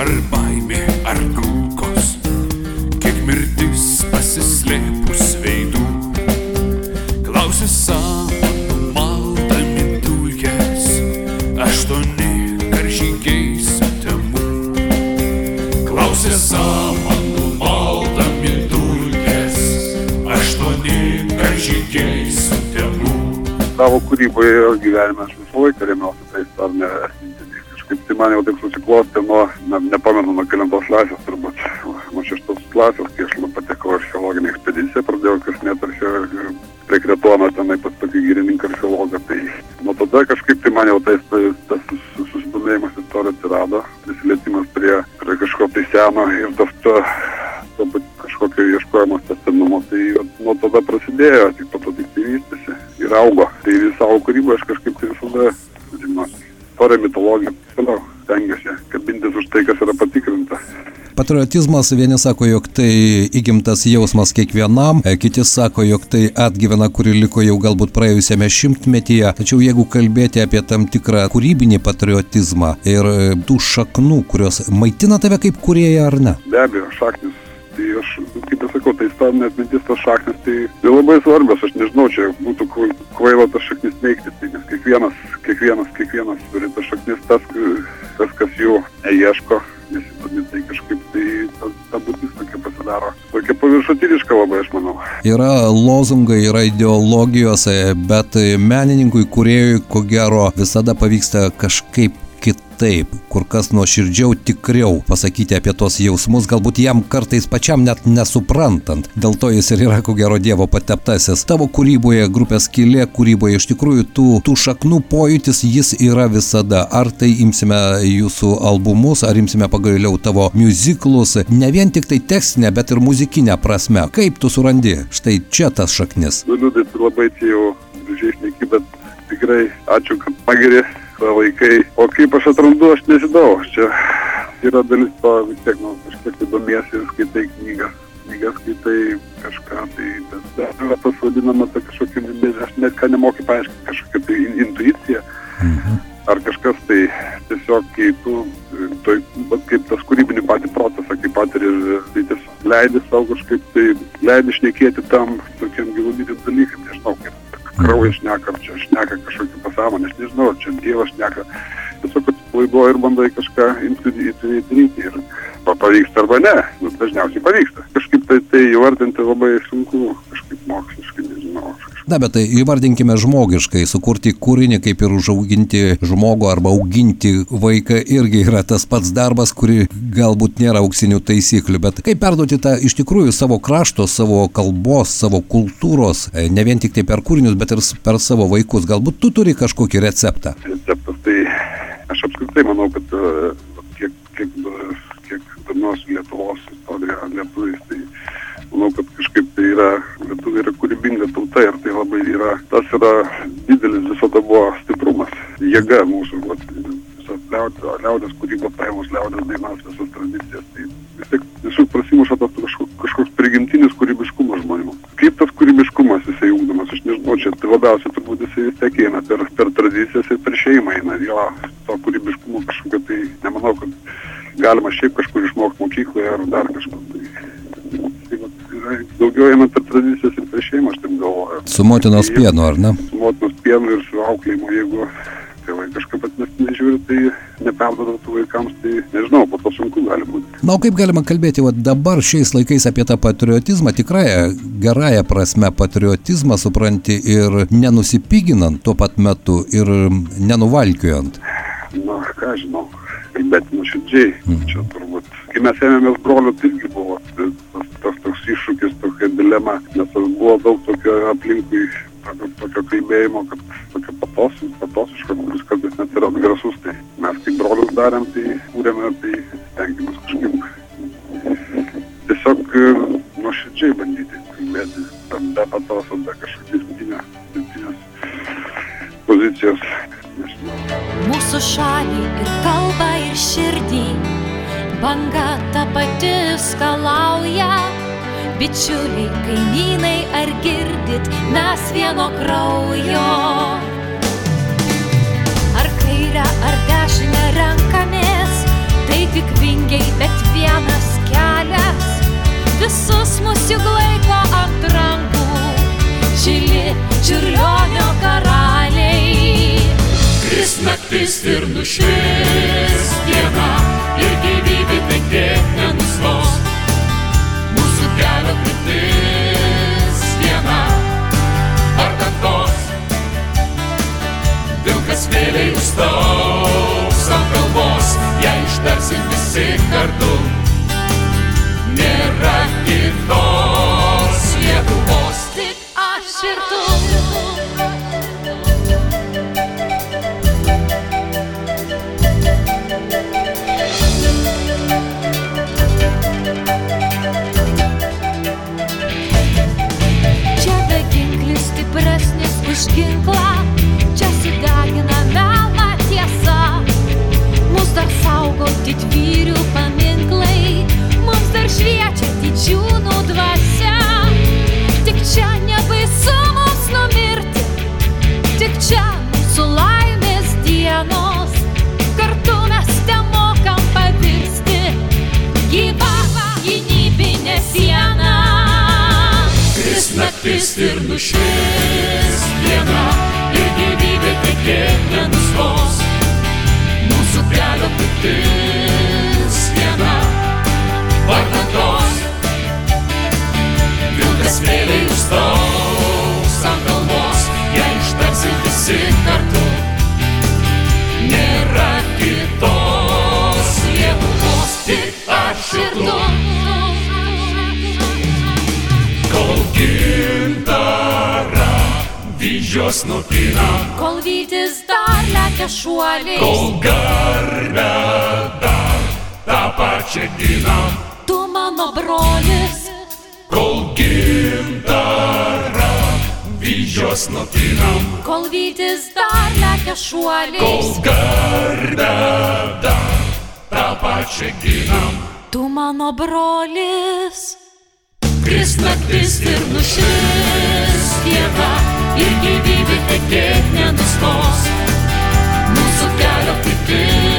ar baimė, ar kulkos, kiek mirtis pasislėpus veidų. Klausė samanų maldami dulkės, aštuoni karžygiai sutemų. Klausė samanų maldami dulkės, aštuoni karžygiai sutemų. savo kūryboje ir gyvenime aš visą laiką remiausi tą istorinę man jau taip susiklostė nuo, ne, nepamenu, nuo kelintos klasės turbūt, nuo šeštos klasės, kai aš patekau archeologinę ekspediciją, pradėjau kasinėti archeologiją prie Kretono tenai pas tokį gyrininką archeologą. Tai nuo tada kažkaip tai man jau tas, tas, tas sus- susidomėjimas istorija atsirado, prisilietimas prie, prie kažko tai seno ir tas ta, galbūt kažkokio ieškojimas testinumo. Tai nuo tada prasidėjo, tik po to tik tai vystėsi ir augo. Tai savo kūrybą aš kažkaip tai visada, žinosi, istorija, mitologija, Patriotizmas vieni sako, jog tai įgimtas jausmas kiekvienam, e, kiti sako, jog tai atgyvena, kuri liko jau galbūt praėjusiame šimtmetyje. Tačiau jeigu kalbėti apie tam tikrą kūrybinį patriotizmą ir e, tų šaknų, kurios maitina tave kaip kurieja ar ne? Be abejo, šaknis. Tai aš, kaip ir sakau, tai istorinė atmintis, tos šaknis, tai, tai labai svarbios, aš nežinau, čia būtų kvai- kvaila tas šaknis neigti, tai nes kiekvienas, kiekvienas, kiekvienas turi tas šaknis, tas, tas kas jų neieško, nesidomi, tai kažkaip tai ta, ta būtis tokia pasidaro, tokia paviršutiniška labai, aš manau. Yra lozungai, yra ideologijos, bet menininkui, kuriejui, ko gero, visada pavyksta kažkaip kitaip, kur kas nuoširdžiau, tikriau pasakyti apie tos jausmus, galbūt jam kartais pačiam net nesuprantant. Dėl to jis ir yra, ko gero, Dievo pateptasis. Tavo kūryboje, grupės kilė kūryboje, iš tikrųjų tų, tų šaknų pojūtis jis yra visada. Ar tai imsime jūsų albumus, ar imsime pagaliau tavo muziklus, ne vien tik tai tekstinė, bet ir muzikinė prasme. Kaip tu surandi štai čia tas šaknis? Nu, liūdai, labai čia jau šneki, bet tikrai ačiū, kad pagiri vaikai. O kaip aš atrandu, aš nežinau. Čia yra dalis to vis tiek, nu, kažkiek tai domiesi ir skaitai knygas. Knygas skaitai kažką, tai dar yra tas vadinama ta kažkokia, aš net ką nemoku paaiškinti, kažkokia tai in- intuicija. Ar kažkas tai tiesiog, kai tu, tai, kaip tas kūrybinį patį procesą, kaip patiri, tai tiesiog leidi savo kažkaip, tai leidi šnekėti tam tokiam nežinau, kaip kraujas šneka, ar čia šneka kažkokį pasąmonę, aš nežinau, čia Dievas šneka. Tiesiog atsipalaiduoji ir bandai kažką intuityviai daryti ir pa- pavyksta arba ne, nu, dažniausiai pavyksta. Kažkaip tai, tai įvardinti labai sunku, kažkaip moksliškai, nežinau. Na, bet tai įvardinkime žmogiškai, sukurti kūrinį, kaip ir užauginti žmogų arba auginti vaiką irgi yra tas pats darbas, kuri galbūt nėra auksinių taisyklių, bet kaip perduoti tą iš tikrųjų savo krašto, savo kalbos, savo kultūros, e, ne vien tik tai per kūrinius, bet ir per savo vaikus. Galbūt tu turi kažkokį receptą. receptas. Tai aš apskritai manau, kad e, kiek, kiek, e, kiek domiuosi Lietuvos istorija lietuviais, tai manau, kad kažkaip tai yra, lietuviai yra kūrybinga tauta ir tai labai yra, tas yra didelis visada buvo stiprumas, jėga mūsų, vat, visas liaudės, liaudės kūryba, paėmus liaudės dainas, visas tradicijas, tai vis tiek visur prasimuša tas kažkoks, kažkoks prigimtinis kūrybiškumas žmonių. Kaip tas kūrybiškumas jisai ūkdomas, aš nežinau, čia tai labiausiai turbūt jisai vis tiek eina per, per tradicijas ir per šeimą eina. Jo, to kūrybiškumo kažkokio tai nemanau, kad galima šiaip kažkur išmokti mokykloje ar dar kažkur. Tai, daugiau eina per tradicijas ir per šeimą, aš taip galvoju. Su motinos pienu, ar ne? Su motinos pienu ir su auklėjimu, jeigu tėvai kažkaip atmesti nežiūri, tai neperduoda tų vaikams, tai nežinau, po to sunku gali būti. Na, o kaip galima kalbėti va, dabar šiais laikais apie tą patriotizmą, tikrąją gerąją prasme patriotizmą supranti ir nenusipiginant tuo pat metu ir nenuvalkiojant. Na, ką žinau, bet nuoširdžiai, čia turbūt. Kai mes ėmėmės brolių, tai irgi buvo dilema, nes buvo daug tokio aplinkui, tokio, tokio kalbėjimo, kad tokio patos, patosiško, kuris kartais net yra atgrasus, tai mes kaip brolius darėm, tai kūrėme, tai stengiamės kažkaip tiesiog e, nuoširdžiai bandyti kalbėti, be- patos, be kažkokios dirbtinės pozicijos. Mūsų šalį ir kalbą ir širdį. Banga ta pati skalauja, bičiuliai, kaimynai, ar girdit mes vieno kraujo? Ar kairę, ar dešinę rankamės, tai tik vingiai, bet vienas kelias. Visus mus juk laiko ant rankų, žili, čiurlionio karaliai. Kris naktis ir nušvis diena. skin rankas nupina. Kol vytis dar lekia šuoliai, kol garbė dar tą pačią dieną. Tu mano brolis, kol gimtara vyžios nupina. Kol vytis dar lekia šuoliai, kol garbė dar tą pačią dieną. Tu mano brolis. Kris naktis ir nušis diena ir gyvybė tekėt nenustos. Mūsų kelio kaip ir.